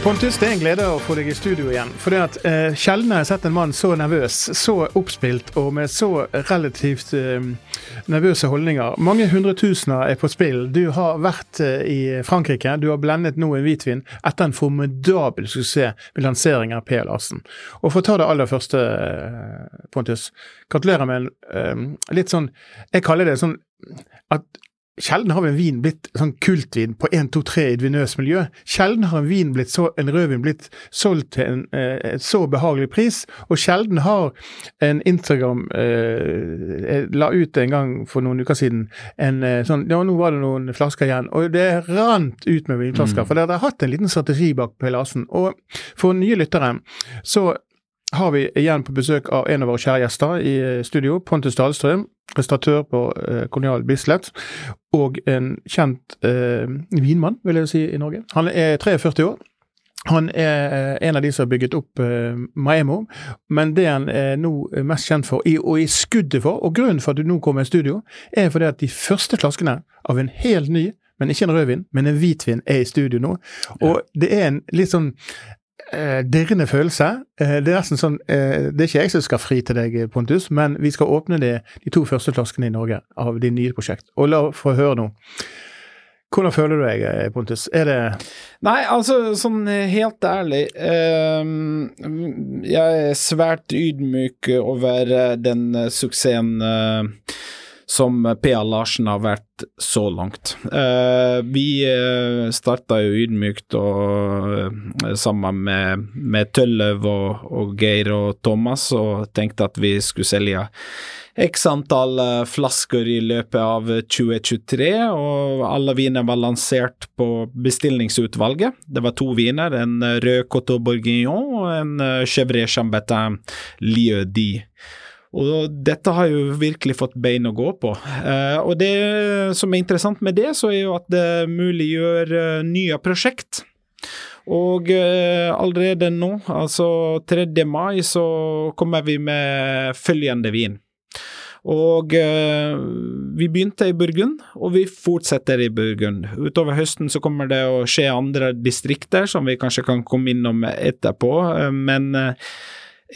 Pontus, det er en glede å få deg i studio igjen. For eh, Sjelden har jeg sett en mann så nervøs, så oppspilt og med så relativt eh, nervøse holdninger. Mange hundretusener er på spill. Du har vært eh, i Frankrike. Du har blendet nå en hvitvin etter en formidabel suksess med lanseringen av P. Larsen. Og for å ta det aller første, eh, Pontus. Gratulerer med en eh, litt sånn Jeg kaller det sånn at Sjelden har en vin blitt sånn kultvin på 1, 2, 3 i et vinøst miljø. Sjelden har en vin blitt så, en rødvin blitt solgt til en eh, så behagelig pris. Og sjelden har en Instagram eh, la ut en gang for noen uker siden en eh, sånn Ja, nå var det noen flasker igjen. Og det rant ut med vinflasker. Mm. For dere har hatt en liten strategi bak Pelasen. Og for nye lyttere så har vi igjen på besøk av en av våre kjære gjester i eh, studio, Pontus Dahlstrøm, restauratør på eh, Kolonial Bislett, og en kjent eh, vinmann, vil jeg si, i Norge. Han er 43 år. Han er eh, en av de som har bygget opp eh, Maemo, men det han er nå mest kjent for, og i skuddet for, og grunnen for at du nå kommer i studio, er fordi at de første flaskene av en helt ny men ikke en rødvin, men en hvitvin er i studio nå. Og det er en litt sånn eh, dirrende følelse. Eh, det er nesten sånn eh, Det er ikke jeg som skal fri til deg, Pontus, men vi skal åpne de, de to første flaskene i Norge av ditt nye prosjekt. Og la få høre nå. Hvordan føler du deg, eh, Pontus? Er det Nei, altså sånn helt ærlig eh, Jeg er svært ydmyk over eh, den suksessen eh, som P.A. Larsen har vært så langt. Uh, vi eh, starta jo ydmykt og, uh, sammen med, med Tølløv og, og, Geir og Thomas og tenkte at vi skulle selge x antall flasker i løpet av 2023, og alle viner var lansert på bestillingsutvalget. Det var to viner, en rød Coteau Bourguignon og en Chevret Chambertin Lieu. Og dette har jo virkelig fått bein å gå på. Eh, og det som er interessant med det, så er jo at det muliggjør uh, nye prosjekt. Og uh, allerede nå, altså 3. mai, så kommer vi med følgende vin. Og eh, vi begynte i Burgund, og vi fortsetter i Burgund. Utover høsten så kommer det å skje andre distrikter, som vi kanskje kan komme innom etterpå, men uh,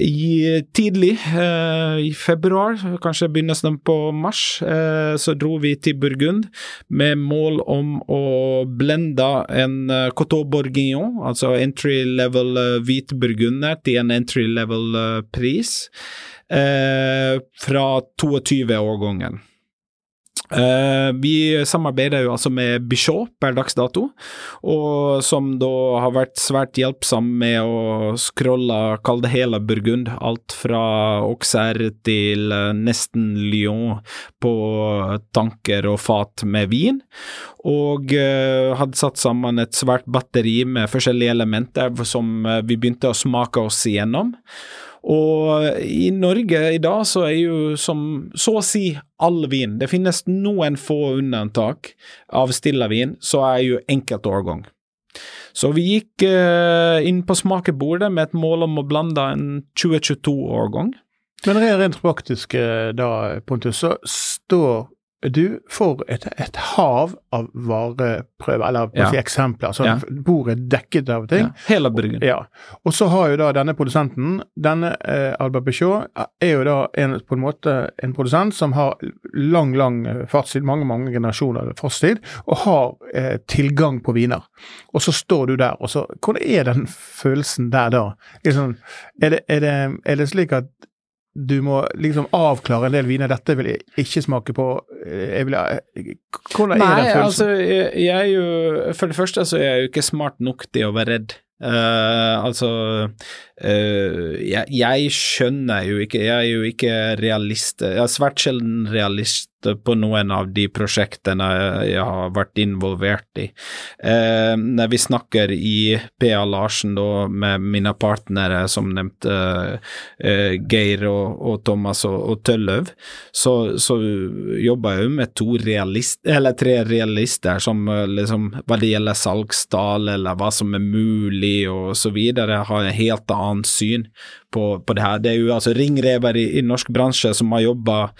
i tidlig, eh, i februar, kanskje begynnelsen på mars, eh, så dro vi til Burgund med mål om å blende en eh, Coteau Bourguignon, altså entry level eh, hvit burgunder, til en entry level eh, pris, eh, fra 22-årgangen. Uh, vi samarbeider jo altså med Bichot per dags dato, og som da har vært svært hjelpsom med å scrolle, kall det hele Burgund, alt fra Auxerre til uh, nesten Lyon på tanker og fat med vin, og uh, hadde satt sammen et svært batteri med forskjellige elementer som vi begynte å smake oss igjennom. Og i Norge i dag så er jo som så å si all vin Det finnes noen få unntak av stillavin, så er jo enkeltårgang. Så vi gikk uh, inn på smakebordet med et mål om å blande en 2022-årgang. Men rent praktisk eh, da, Pontus, så står du får et, et, hav av vareprøver, eller ja. si eksempler. Altså ja. bordet dekket av ting. Ja. Hele bryggen. Ja. Og så har jo da denne produsenten, denne eh, Albert Bichot, er jo da en, på en måte en produsent som har lang, lang fartstid, mange, mange generasjoner fartstid, og har eh, tilgang på viner. Og så står du der, og så Hvordan er den følelsen der da? Liksom, er, det, er, det, er det slik at du må liksom avklare en del viner. Dette vil jeg ikke smake på. Jeg vil, hvordan Nei, er den følelsen? Altså, jeg, jeg er jo, for det første så er jeg jo ikke smart nok til å være redd Uh, altså uh, jeg, jeg, skjønner jo ikke Jeg er jo ikke realist. Jeg er svært sjelden realist på noen av de prosjektene jeg har vært involvert i. Eh, når vi snakker i PA Larsen da, med mine partnere, som nevnte Geir og, og, Thomas og, og Tølløv, så, så jobber jeg jo med to realist, eller tre realister som liksom, hva det gjelder salgstall eller hva som er mulig og så videre, har en helt annet syn på, på det her. Det er jo altså ringrever i, i norsk bransje som har jobba eh,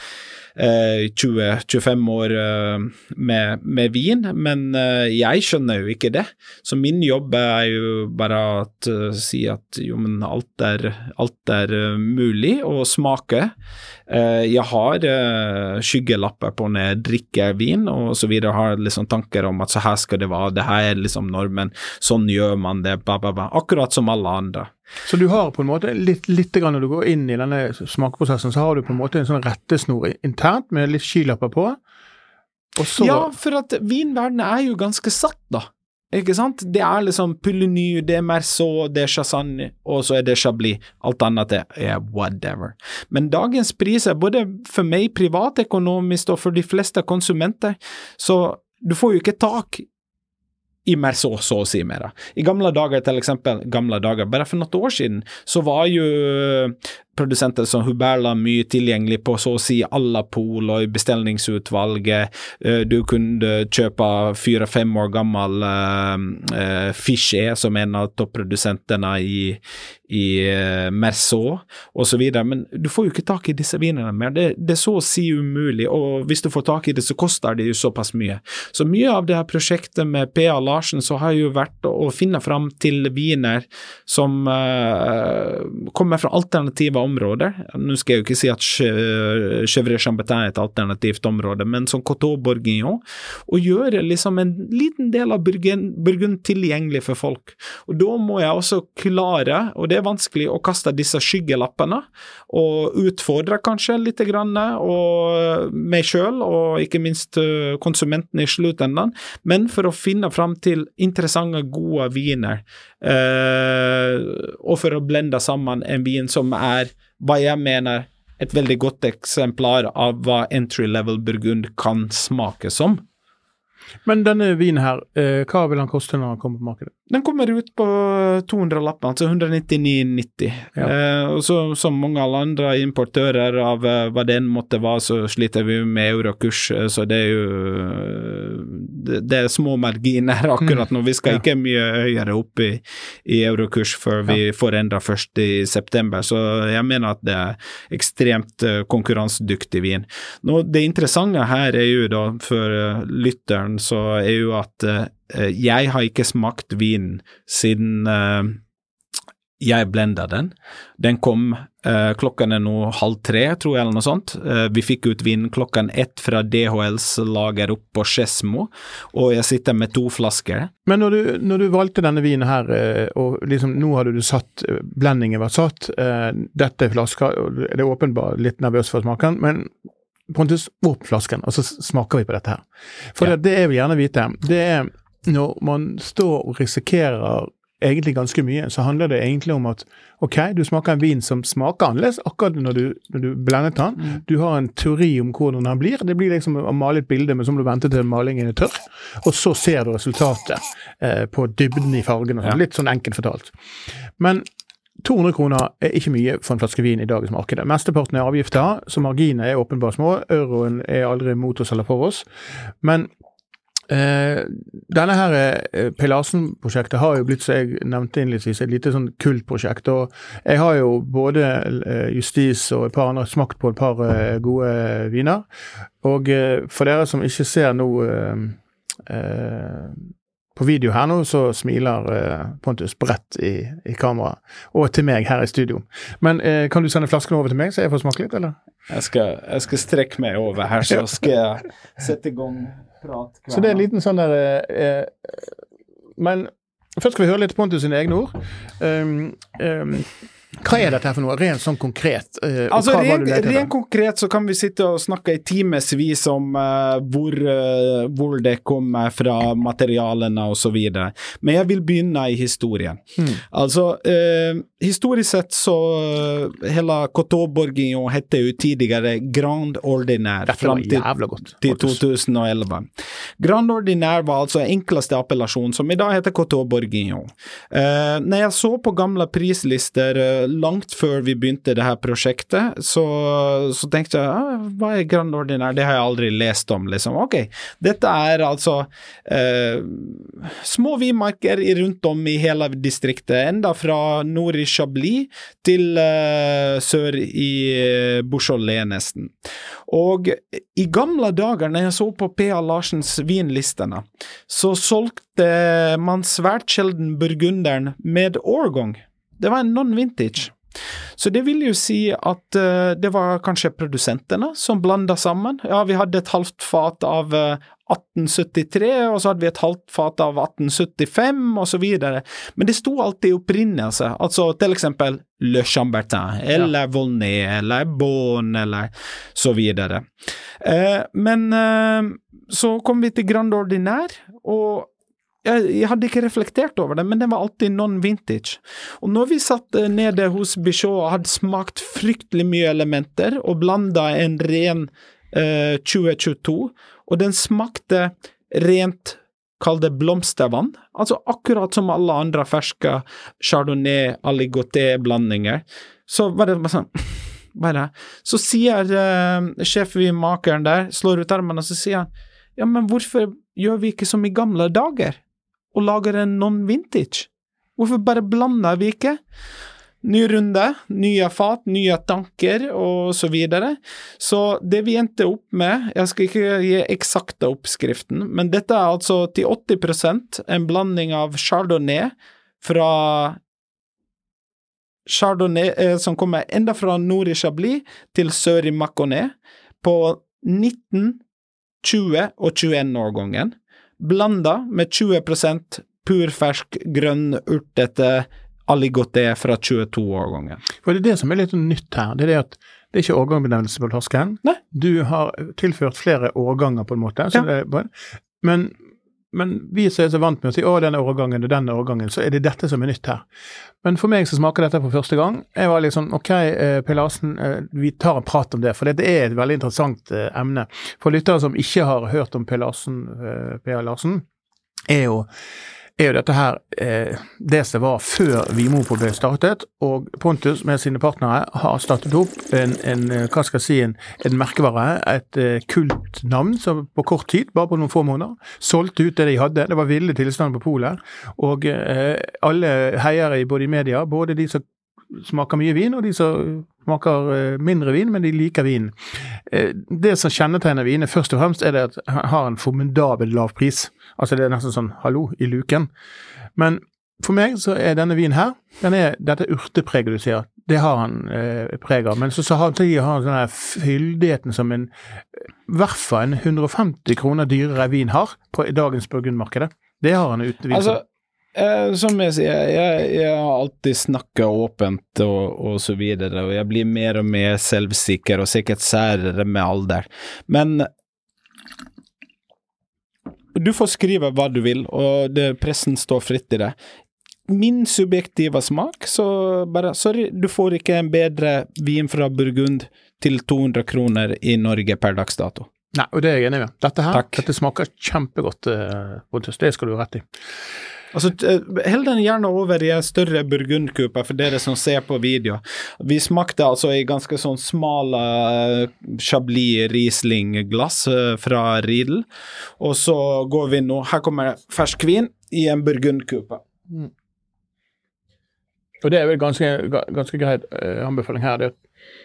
20-25 år eh, med, med, vin, men eh, jeg skjønner jo ikke det. Så min jobb er jo bare å si at jo, men alt er, alt er mulig å smake. Eh, jeg har eh, skyggelapper på når jeg drikker vin og så videre, har liksom tanker om at så her skal det være, det her er liksom normen, sånn gjør man det, bla, bla, bla. Akkurat som alle andre. Så du har på en måte litt, litt grann når du går inn i denne smakeprosessen, så har du på en måte en sånn rettesnor internt med litt skylapper på? Så... Ja, for at vinverdenen er jo ganske satt, da. Ikke sant? Det er liksom Puleny, det er Merceau, det er Chassagne, og så er det Chablis. Alt annet er whatever. Men dagens priser, både for meg privatøkonomisk og for de fleste konsumenter, så du får jo ikke tak i Merceau, så å si mer. I gamle dager, til eksempel, gamle dager, bare for noen år siden, så var jo produsenter som Huberla mye tilgjengelig på så å si alle pol og i bestillingsutvalget. Eh, du kunne kjøpe fire-fem år gammel uh, uh, Fiché, som en av topprodusentene i, i uh, Merceau osv., men du får jo ikke tak i disse vinene mer. Det, det, er så å si umulig, og hvis du får tak i det, så koster det jo såpass mye. Så mye av det her prosjektet med P.A. Larsen så har jo vært å, finne fram til viner som kommer fra alternative områder. Nå skal jeg jo ikke si at Chevre Chambertin er et alternativt område, men som Coteau Bourguignon, og gjøre liksom en liten del av Burgund, tilgjengelig for folk. Og Da må jeg også klare, og det er vanskelig, å kaste disse skyggelappene, og utfordre kanskje litt, grann, og meg sjøl, og ikke minst konsumentene konsumenten i sluttenden, men for å finne fram til interessante, gode viner, eh, og for å blende sammen en vin som er hva jeg mener et veldig godt eksemplar av hva entry level burgund kan smake som. Men denne vinen her, eh, hva vil han koste når han kommer på markedet? Den kommer ut på 200-lappen, altså 199,90. Ja. Eh, så, som mange alle andre importører av eh, hva det enn måtte være, så sliter vi med eurokurs, eh, så det er jo det, det, er små marginer akkurat nå. Vi skal ja. ikke mye høyere opp i, i eurokurs før vi ja. får enda først i september, så jeg mener at det er ekstremt konkurransedyktig vin. Nå, det interessante her er jo da, for lytteren, så er jo at Eh, jeg har ikke smakt vin siden uh, jeg blenda den. Den kom uh, klokken er nå halv tre, tror jeg, eller noe sånt. Uh, vi fikk ut vinen klokken ett fra DHLs lager opp på Skedsmo, og jeg sitter med to flasker. Men når du, når du valgte denne vinen her, og liksom nå hadde du satt blendingen var satt, dette er flaska, det er åpenbart litt nervøs for smaken, men Pontus, åpne flasken, og så smaker vi på dette her. For ja. det, det jeg vil gjerne vite, det er når man står og risikerer egentlig ganske mye, så handler det egentlig om at ok, du smaker en vin som smaker annerledes akkurat når du, når du blendet den. Mm. Du har en teori om hvordan den blir. Det blir liksom å male et bilde, men så må du vente til malingen er tørr. Og så ser du resultatet eh, på dybden i fargen. Ja. Litt sånn enkelt fortalt. Men 200 kroner er ikke mye for en flaske vin i dagens marked. Mesteparten er avgifter, så marginene er åpenbart små. Euroen er aldri mot oss eller for oss. Men Eh, denne her eh, Peilarsen-prosjektet har jo blitt, som jeg nevnte innledningsvis, et lite sånn kultprosjekt. Og jeg har jo både eh, Justis og et par andre smakt på et par eh, gode viner. Og eh, for dere som ikke ser eh, på video her nå, så smiler Pontus bredt i, i kameraet. Og til meg her i studio. Men kan du sende flasken over til meg, så jeg får smake litt, eller? Jeg skal, jeg skal strekke meg over her, så skal jeg sette i gang. Så det er en liten sånn der eh, eh, Men først skal vi høre litt Pontus sine egne ord. Um, um, Hva er dette for noe, rent sånn konkret? Uh, altså, Rent ren konkret så kan vi sitte og snakke i timevis om uh, hvor, uh, hvor, det kommer fra materialene osv. Men jeg vil begynne i historien. Hmm. Altså, historisk sett så hele Coteau-Bourguignon heter jo tidligere Grand Ordinaire fram til, til 2011. Grand Ordinær var altså enkleste appellasjon, som i dag heter Coteau-Bourguignon. når jeg så på gamle prislister langt før vi begynte det her prosjektet, så, så tenkte jeg ah, hva er Grand Ordinær, det har jeg aldri lest om, liksom. Ok, dette er altså eh, små vinmarker rundt om i hele distriktet, enda fra nord i Chablis til eh, sør i eh, Beaujolais, nesten. Og i gamle dager, når jeg så på P.A. Larsens vinlistene, så solgte man svært sjelden burgunderen med årgang. Det var en non-vintage. Så det vil jo si at uh, det var kanskje produsentene som blanda sammen. Ja, vi hadde et halvt fat av uh, eh, 1873, og så hadde vi et halvt fat av 1875, og så videre. Men det sto alltid opprinnelse, altså til eksempel Le Chambertin, eller ja. Volnay, eller Bonn, eller så videre. Uh, men så kom vi til Grand Ordinaire, og jeg, jeg, hadde ikke reflektert over det, men den var alltid non-vintage. Og når vi satt eh, nede hos Bichot og hadde smakt fryktelig mye elementer, og blanda en ren eh, 2022, og den smakte rent Kall det blomstervann, altså akkurat som alle andre ferske chardonnay aligoté-blandinger. Så var det bare sånn bare. Så sier uh, sjefvinmakeren der, slår ut armene, og så sier han ja, men hvorfor gjør vi ikke som i gamle dager? Og lager en non-vintage? Hvorfor bare blander vi ikke? Ny runde, nye fat, nye tanker og så videre. Så det vi endte opp med, jeg skal ikke gi eksakte oppskriften, men dette er altså til 80% en blanding av chardonnay fra Chardonnay eh, som kommer enda fra nord i Chablis til sør i Maconnais, på 19, 20 og 21-årgangen blanda med 20% purfersk, grønn, urtete aligoté fra 22-årgangen. For Det er det som er litt nytt her. Det er det at det er ikke årgangbenevnelse på torsken. Du har tilført flere årganger, på en måte. Ja. Det, men, men, vi som er så vant med å si å, denne årgangen og denne årgangen, så er det dette som er nytt her. Men for meg som smaker dette for første gang, jeg var sånn OK, eh, Per Larsen, eh, vi tar en prat om det. For det er et veldig interessant eh, emne. For lyttere som ikke har hørt om Per Larsen, Per Larsen er jo er jo dette her eh, det som var før Vinmonopol ble startet. Og Pontus med sine partnere har startet opp en, en hva skal jeg si, en, en merkevare, et eh, kultnavn, som på kort tid, bare på noen få måneder, solgte ut det de hadde. Det var ville tilstander på polet. Og eh, alle heiere både i media, både de som smaker mye vin, og de som smaker eh, mindre vin, men de liker vin. Eh, det som kjennetegner vinene, først og fremst er det at den har en formidabel lav pris. Altså det er nesten sånn hallo i luken. Men for meg så er denne vinen her, den er dette urtepreget du sier, det har han eh, preg av. Men så, så har han sånn fyldigheten som en hvert fall en 150 kroner dyrere vin har på dagens burgundmarkedet. Det har han uten vin. Altså, eh, som jeg sier, jeg, jeg har alltid snakka åpent og, og, så videre, og jeg blir mer og mer selvsikker og sikkert særere med alder. Men du får skrive hva du vil, og det, pressen står fritt i det. Min subjektive smak, så bare Sorry, du får ikke en bedre vin fra Burgund til 200 kroner i Norge per dags dato. Nei, og det er jeg enig i. Dette her, Takk. dette smaker kjempegodt, Pontus. Det skal du ha rett i. Altså, Hell den gjerne over i en større burgundkupe for dere som ser på video. Vi smakte altså i ganske sånn smale uh, Chablis Riesling-glass uh, fra Riedel. Og så går vi nå Her kommer fersk vin i en burgundkupe. Mm. Og det er vel ganske, ganske greit uh, anbefaling her. det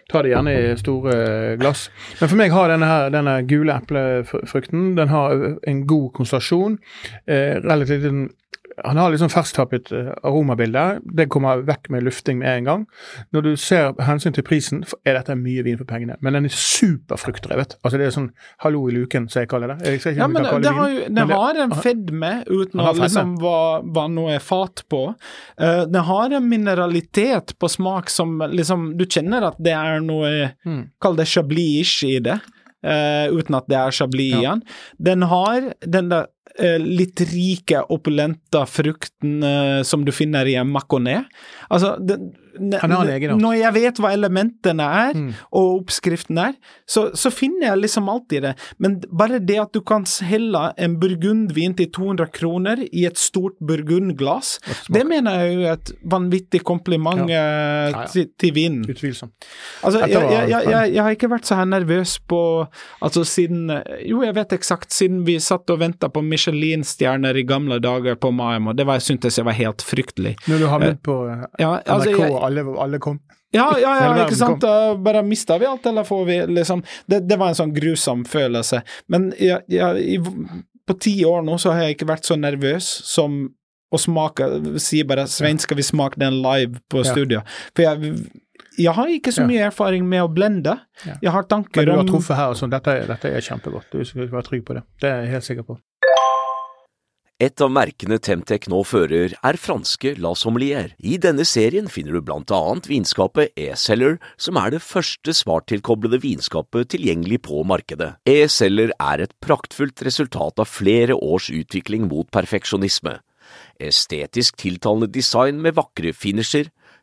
Ta det gjerne i store glass. Men for meg har denne, her, denne gule eplefrukten den har en god konsentrasjon. Eh, relativt han har liksom fersktapet uh, aromabilde. Det kommer vekk med lufting med en gang. Når du ser hensyn til prisen, er dette mye vin for pengene. Men den er superfruktdrevet. Altså det er sånn hallo i luken, som jeg kaller det. Jeg ja, men det, det, har jo, det, det har en fedme uten å liksom hva, hva noe er fat på. Uh, det har en mineralitet på smak som liksom Du kjenner at det er noe mm. Kall det chablis i det. Uh, uten at det er chablis ja. igjen. Den har den der litt rike, opulente frukten uh, som du finner i en maconé. Altså, den, han er lege, da. Når jeg vet hva elementene er, mm. og oppskriften er, så, så, finner jeg liksom alltid det. Men bare det at du kan helle en burgundvin til 200 kroner i et stort burgundglass, det mener jeg er et vanvittig kompliment ja. Ja, ja. Til, til, vinen. Utvilsomt. Altså, jeg, jeg, jeg, jeg, har ikke vært så her nervøs på Altså siden Jo, jeg vet eksakt. Siden vi satt og venta på Michelin-stjerner i gamle dager på Maimo. Det var, syntes jeg var helt fryktelig. Når du havnet på ja, altså, Alle, alle kom. Ja, ja, ja ikke sant. Da bare mista vi alt, eller får vi liksom Det, det var en sånn grusom følelse. Men jeg, jeg, i, på ti år nå så har jeg ikke vært så nervøs som å smake Sier bare 'Svein, skal vi smake den live på studio?' For jeg, jeg har ikke så mye erfaring med å blende. Jeg har tanker om Men du har truffet her, altså. Dette, dette er kjempegodt. Du skal være trygg på det. Det er jeg helt sikker på. Et av merkene Temtec nå fører, er franske La Sommelier. I denne serien finner du blant annet vinskapet E-Seller, som er det første smarttilkoblede vinskapet tilgjengelig på markedet. E-Seller er et praktfullt resultat av flere års utvikling mot perfeksjonisme. Estetisk tiltalende design med vakre finisher,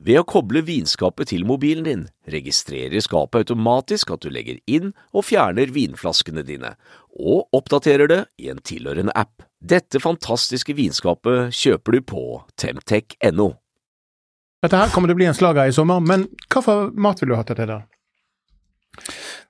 Ved å koble vinskapet til mobilen din, registrerer skapet automatisk at du legger inn og fjerner vinflaskene dine, og oppdaterer det i en tilhørende app. Dette fantastiske vinskapet kjøper du på temtech.no. Dette her kommer til å bli en slager i sommer, men hva for mat vil du ha til det der?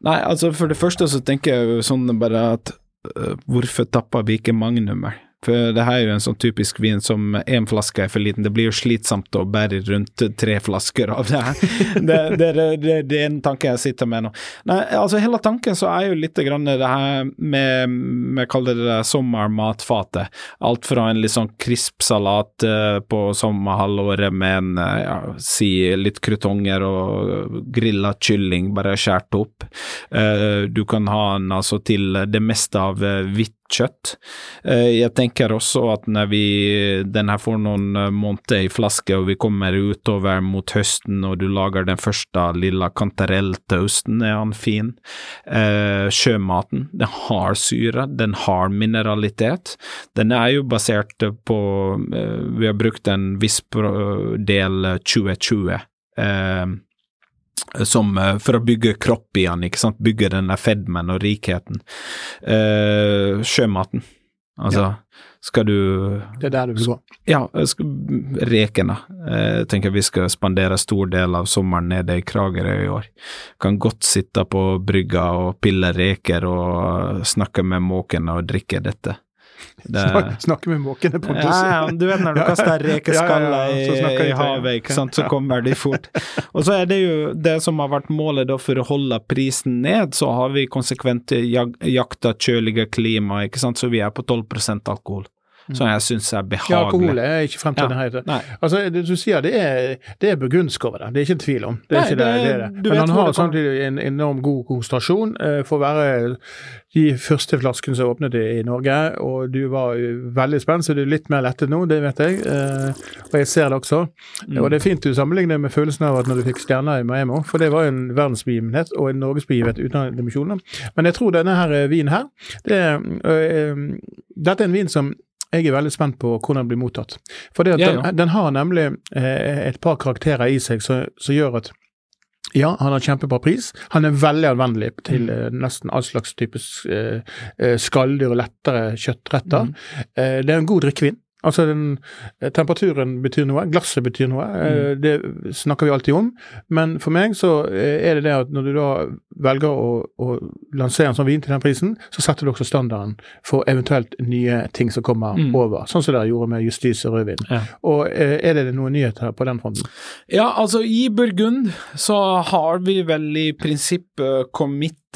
Nei, altså for det første så tenker jeg jo sånn bare at uh, hvorfor tapper vi ikke Magnumer? For det her er jo en sånn typisk vin som én flaske er for liten. Det blir jo slitsomt å bære rundt tre flasker av det her. Det, det, det, det, er en tanke jeg sitter med nå. Nei, altså hele tanken så er jo litt grann det her med, med kaller det det sommermatfatet. Alt fra en litt sånn krispsalat salat på sommerhalvåret med en, uh, ja, si litt krutonger og grilla kylling bare skåret opp. Uh, du kan ha den altså til det meste av hvitt kjøtt. Eh, jeg tenker også at når vi den her får noen eh, måneder i flaske, og vi kommer utover mot høsten, og du lager den første lilla kantarelltoasten, er han fin. Eh, sjømaten, den har syre, den har mineralitet. Den er jo basert på Vi har brukt en viss del 2020. Eh, som eh, for å bygge kropp i han, ikke sant, bygge den der fedmen og rikheten. Eh, sjømaten. Altså, ja. skal du Det er der du vil gå? Ja, rekene. Jeg tenker vi skal spandere stor del av sommeren nede i Kragerø i år. Kan godt sitte på brygga og pille reker og snakke med måkene og drikke dette. Det... Snakke med måkene, Pontus. Ja, ja, du vet når du kaster rekeskaller i, i havet, ikke sant, så kommer de fort. Og så er det jo det som har vært målet da for å holde prisen ned, så har vi konsekvent jak jakta kjølige klima, ikke sant, så vi er på 12% alkohol som jeg syns er behagelig. Ja, alkohol er ikke fremtiden ja. Altså, du sier det er, det er burgundsk over det, det er ikke en tvil om. Det er Nei, ikke det, det, er det. Men han har samtidig en enorm god konsentrasjon uh, for å være de første flaskene som åpnet i Norge, og du var veldig spent, så du er litt mer lettet nå, det vet jeg. Uh, og jeg ser det også. Mm. Og det er fint du sammenligner med følelsen av at når du fikk stjerner i Miami, for det var en verdensbegivenhet og en norgesbegivenhet uten dimensjoner. Men jeg tror denne her vinen her, det, uh, dette er en vin som jeg er veldig spent på hvordan den blir mottatt. For ja, ja. den, den, har nemlig eh, et par karakterer i seg som gjør at ja, han har kjempebra pris. Han er veldig anvendelig til mm. eh, nesten all slags type eh, eh skalldyr og lettere kjøttretter. Mm. Eh, det er en god drikkevin. Altså den, eh, temperaturen betyr noe, glasset betyr noe. mm. Det snakker vi alltid om. Men for meg så eh, er det det at når du da velger å, å lansere en sånn vin til den prisen, så setter du også standarden for eventuelt nye ting som kommer Mm. over. Sånn som dere gjorde med Justis og rødvin. Ja. Og eh, er det noen nyheter på den fronten? Ja, altså i Burgund så har vi vel i prinsippet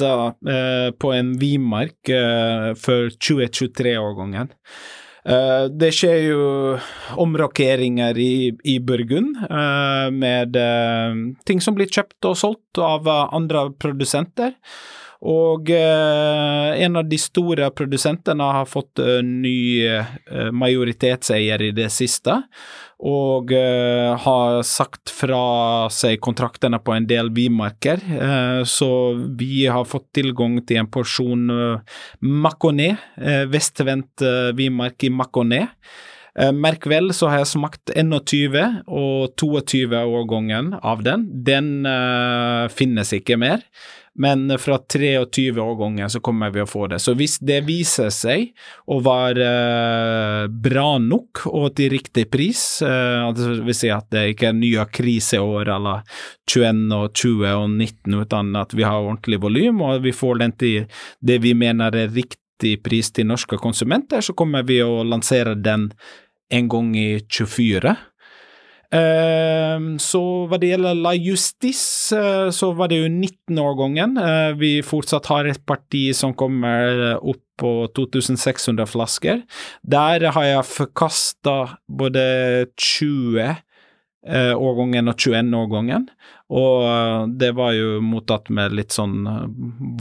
eh, på en vinmark eh, for 2023-årgangen. Eh, det skjer jo omrokeringer i, i Burgund uh, med uh, ting som blir kjøpt og solgt av andre produsenter. Og eh, en av de store produsentene har fått eh, ny eh, majoritetseier i det siste, og har sagt fra seg kontraktene på en del vinmarker. Så vi har fått tilgang til en porsjon Maconet, vestvendt vinmark i Maconnais. Eh, merk vel, så har jeg smakt 21 og 22 årgangen av den. Den uh, finnes ikke mer. Men fra 23 årganger så kommer vi å få det. Så hvis det viser seg å være eh, bra nok og til riktig pris, eh, det vil si at det ikke er nye kriseår eller 21 og 20 og 19, uten at vi har ordentlig volum, og vi får den til det vi mener er riktig pris til norske konsumenter, så kommer vi å lansere den en gang i 24. Ehm, så hva det gjelder La Justice, eh, så var det jo 19-årgangen. Uh, vi fortsatt har et parti som kommer opp på 2600 flasker. Der har jeg forkasta både 20 eh, årgangen og 21-årgangen. Og eh, det var jo mottatt med litt sånn eh,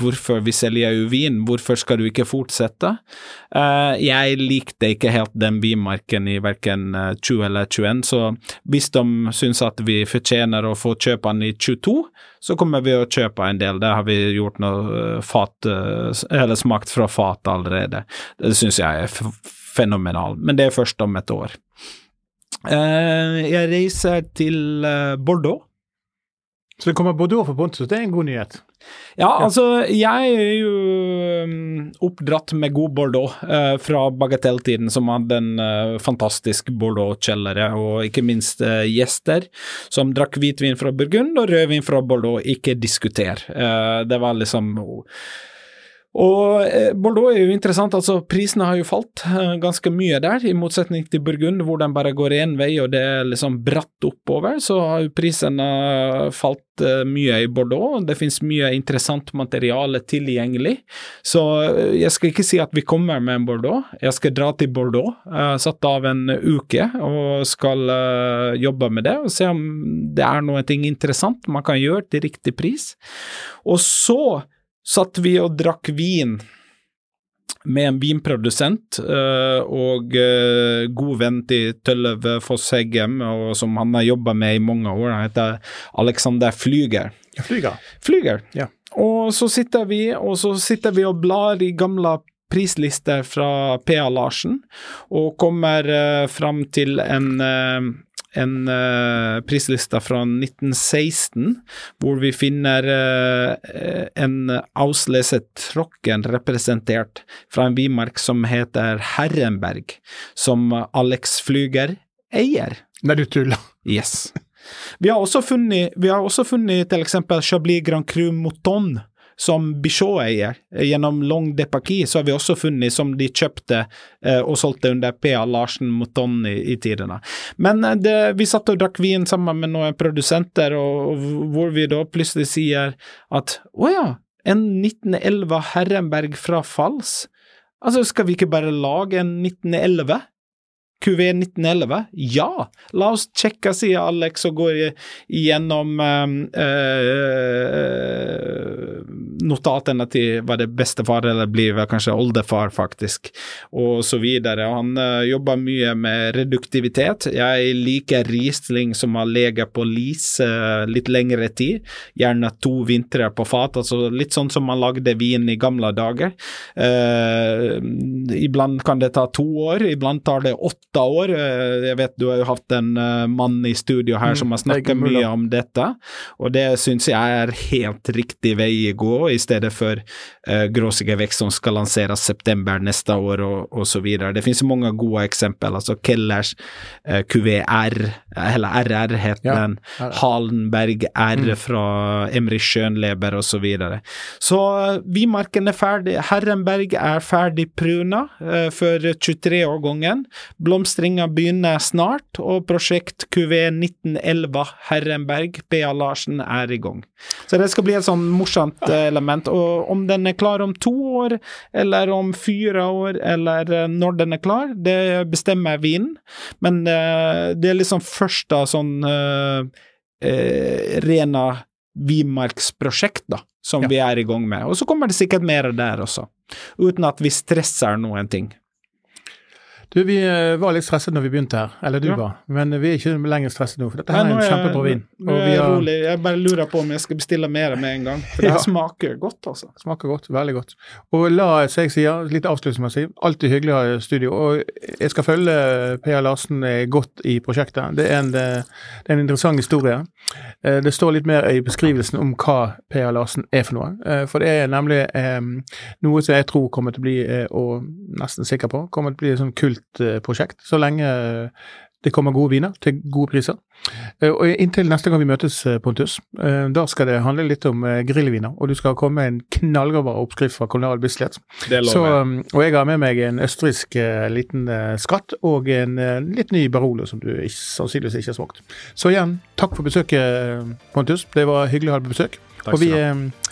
Hvorfor vi selger jo vin, hvorfor skal du ikke fortsette? Eh, jeg likte ikke helt den vinmarken i verken 20 eller 21, så hvis de syns at vi fortjener å få kjøpe den i 22, så kommer vi å kjøpe en del. Det har vi gjort noe fat, eller smakt fra fat allerede. Det syns jeg er fenomenal, men det er først om et år. Jeg reiser til Bordeaux. Så det kommer Bordeaux for Pontus, det er en god nyhet. Ja, altså, jeg er jo um, oppdratt med god Bordeaux fra bagatelltiden, som hadde en fantastisk Bordeaux-kjellere, og ikke minst gjester som drakk hvitvin fra Burgund og rødvin fra Bordeaux. Ikke diskuter. det var liksom og Bordeaux er jo interessant, altså prisene har jo falt ganske mye der, i motsetning til Burgund, hvor den bare går én vei og det er liksom bratt oppover, så har jo prisene falt mye i Bordeaux. Det finnes mye interessant materiale tilgjengelig, så jeg skal ikke si at vi kommer med en Bordeaux. Jeg skal dra til Bordeaux, satt av en uke, og skal jobbe med det og se om det er noe interessant man kan gjøre til riktig pris. Og så satt vi og drakk vin med en vinprodusent og god venn til Tølløv Foss Heggem, som han har jobba med i mange år. Han heter Alexander Flyger. Flyger. Flyger. Ja. Og så sitter vi og så sitter vi og blar i gamle prislister fra P.A. Larsen, og kommer uh, fram til en en uh, prisliste fra 1916, hvor vi finner uh, en Auslese Trocken representert fra en vinmark som heter Herrenberg, som Alex Flyger eier. Nei, du tuller. Yes. Vi har også funnet, vi har også funnet til eksempel Chablis Grand Cru Mouton, som Bichot eier. Gjennom Long de Paquis så har vi også funnet som de kjøpte eh, og solgte under P.A. Larsen Mouton i, i tidene. Men eh, det, vi satt og drakk vin sammen med noen produsenter, og, og hvor vi da plutselig sier at å ja, en 1911 Herrenberg fra Fals? Altså, skal vi ikke bare lage en 1911? QV 1911? Ja, la oss sjekke, sier Alex og går igjennom øh, notatene til hva det bestefar eller blir vel kanskje oldefar, faktisk, og så videre. Han uh, jobber mye med reduktivitet. Jeg liker Riesling som har ligget på lis uh, litt lengre tid, gjerne to vintre på fat, altså litt sånn som man lagde vin i gamle dager. iblant kan det ta to år, iblant tar det åtte år. Eh, jeg vet du har jo hatt en uh, mann i studio her Mm, som har snakket mye om dette, og det syns jeg er helt riktig vei å gå, i stedet for uh, Gråsigevekst som skal lanseres september neste år og, osv. Det finnes mange gode eksempler, altså Kellers uh, QVR, eller RR heter Ja, den, Halenberg R Mm. fra Emry Schönleber og så videre. Så uh, Vimarken er ferdig, Herrenberg er ferdig pruna uh, for 23-årgangen. Blomstringa begynner snart, og prosjekt QV 1911 Herrenberg, P.A. Larsen, er i gang. Så det skal bli et sånn morsomt eh, element. Og om den er klar om to år, eller om fire år, eller eh, når den er klar, det bestemmer vinen. Men eh, det er liksom første sånn uh, uh, rena Vimarksprosjekt, da, som Ja. vi er i gang med. Og så kommer det sikkert mer der også, uten at vi stresser noen ting. Du, vi eh, var litt stresset når vi begynte her, eller du Ja. var, men vi er ikke lenger stresset nå, for dette her Nei, er en kjempebra vin. Nå er jeg har, rolig. Jeg bare lurer på om jeg skal bestille mer med en gang, for det Ja. smaker godt, altså. Smaker godt, veldig godt. Og la, som jeg sier, litt avslutningsmessig, alltid hyggelig å ha i studio. Og jeg skal følge Per Larsen eh, godt i prosjektet. Det er en, det er en interessant historie. Eh, Det står litt mer i beskrivelsen om hva Per Larsen er for noe. Eh, For det er nemlig eh, noe som jeg tror kommer til å bli, eh, og nesten sikker på, kommer til å bli et sånn kultprosjekt. Så lenge eh, det kommer gode viner til gode priser. Eh, Og inntil neste gang vi møtes, eh, Pontus, eh, da skal det handle litt om eh, grillviner. Og du skal komme med en knallgod oppskrift fra Kolonial Bislett. Så, um, og jeg har med meg en østerriksk eh, liten eh, skatt og en eh, litt ny Barolo som du ikke, sannsynligvis ikke har smakt. Så igjen, takk for besøket, eh, Pontus. Det var hyggelig å ha deg på besøk. Takk skal du ha. eh,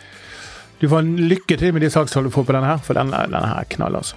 du får en lykke til med de sakstallene du får på denne her, for denne, denne her knaller, altså.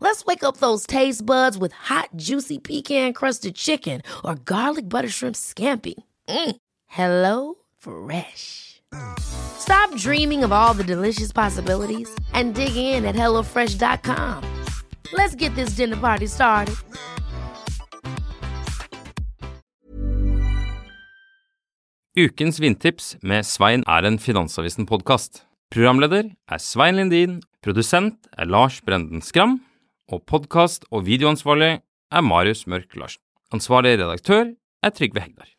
Let's wake up those taste buds with hot, juicy pecan-crusted chicken or garlic butter shrimp scampi. Mm. Hello Fresh. Stop dreaming of all the delicious possibilities and dig in at HelloFresh.com. Let's get this dinner party started. Ukens vindtips med Svein er en Finansavisen-podkast. Programleder er Svein Lindin, produsent er Lars Brenden Skram, og podkast- og videoansvarlig er Marius Mørk Larsen. Ansvarlig redaktør er Trygve Hegdar.